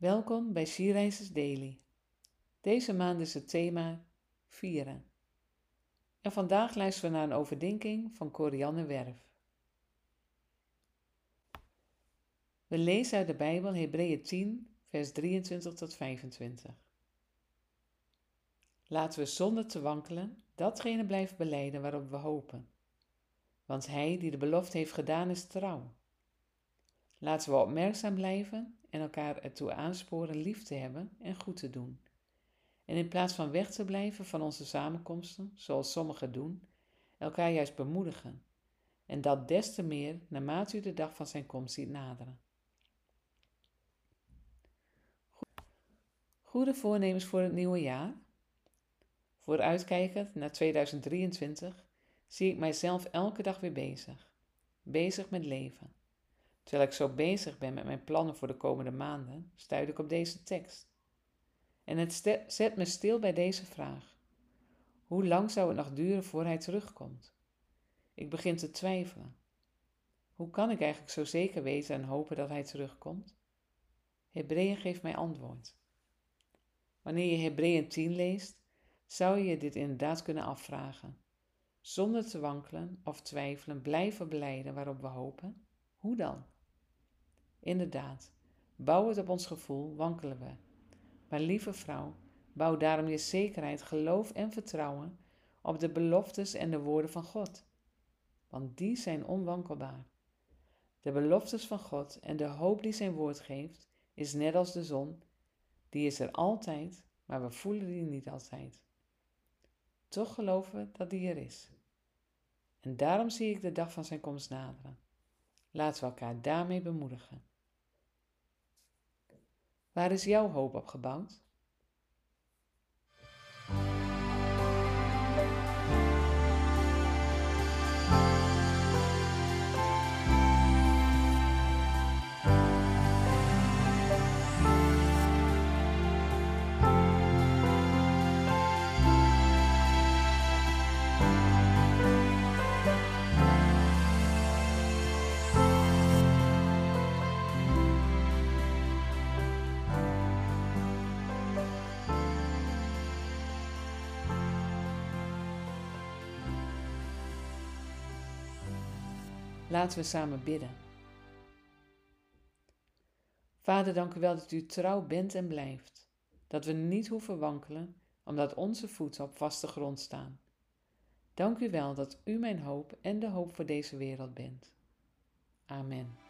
Welkom bij Sierreizers Daily. Deze maand is het thema vieren. En vandaag luisteren we naar een overdenking van Corianne Werf. We lezen uit de Bijbel Hebreeën 10, vers 23 tot 25. Laten we zonder te wankelen datgene blijven beleiden waarop we hopen. Want Hij die de belofte heeft gedaan is trouw. Laten we opmerkzaam blijven en elkaar ertoe aansporen lief te hebben en goed te doen. En in plaats van weg te blijven van onze samenkomsten, zoals sommigen doen, elkaar juist bemoedigen. En dat des te meer naarmate u de dag van zijn komst ziet naderen. Goede voornemens voor het nieuwe jaar. Vooruitkijkend naar 2023 zie ik mijzelf elke dag weer bezig. Bezig met leven. Terwijl ik zo bezig ben met mijn plannen voor de komende maanden, stuit ik op deze tekst. En het zet me stil bij deze vraag. Hoe lang zou het nog duren voor hij terugkomt? Ik begin te twijfelen. Hoe kan ik eigenlijk zo zeker weten en hopen dat hij terugkomt? Hebreeën geeft mij antwoord. Wanneer je Hebreeën 10 leest, zou je dit inderdaad kunnen afvragen. Zonder te wankelen of twijfelen, blijven beleiden waarop we hopen. Hoe dan? Inderdaad, bouw het op ons gevoel, wankelen we. Maar lieve vrouw, bouw daarom je zekerheid, geloof en vertrouwen op de beloftes en de woorden van God. Want die zijn onwankelbaar. De beloftes van God en de hoop die zijn woord geeft, is net als de zon. Die is er altijd, maar we voelen die niet altijd. Toch geloven we dat die er is. En daarom zie ik de dag van zijn komst naderen. Laten we elkaar daarmee bemoedigen. Waar is jouw hoop op gebouwd? Laten we samen bidden. Vader, dank u wel dat u trouw bent en blijft. Dat we niet hoeven wankelen, omdat onze voeten op vaste grond staan. Dank u wel dat u mijn hoop en de hoop voor deze wereld bent. Amen.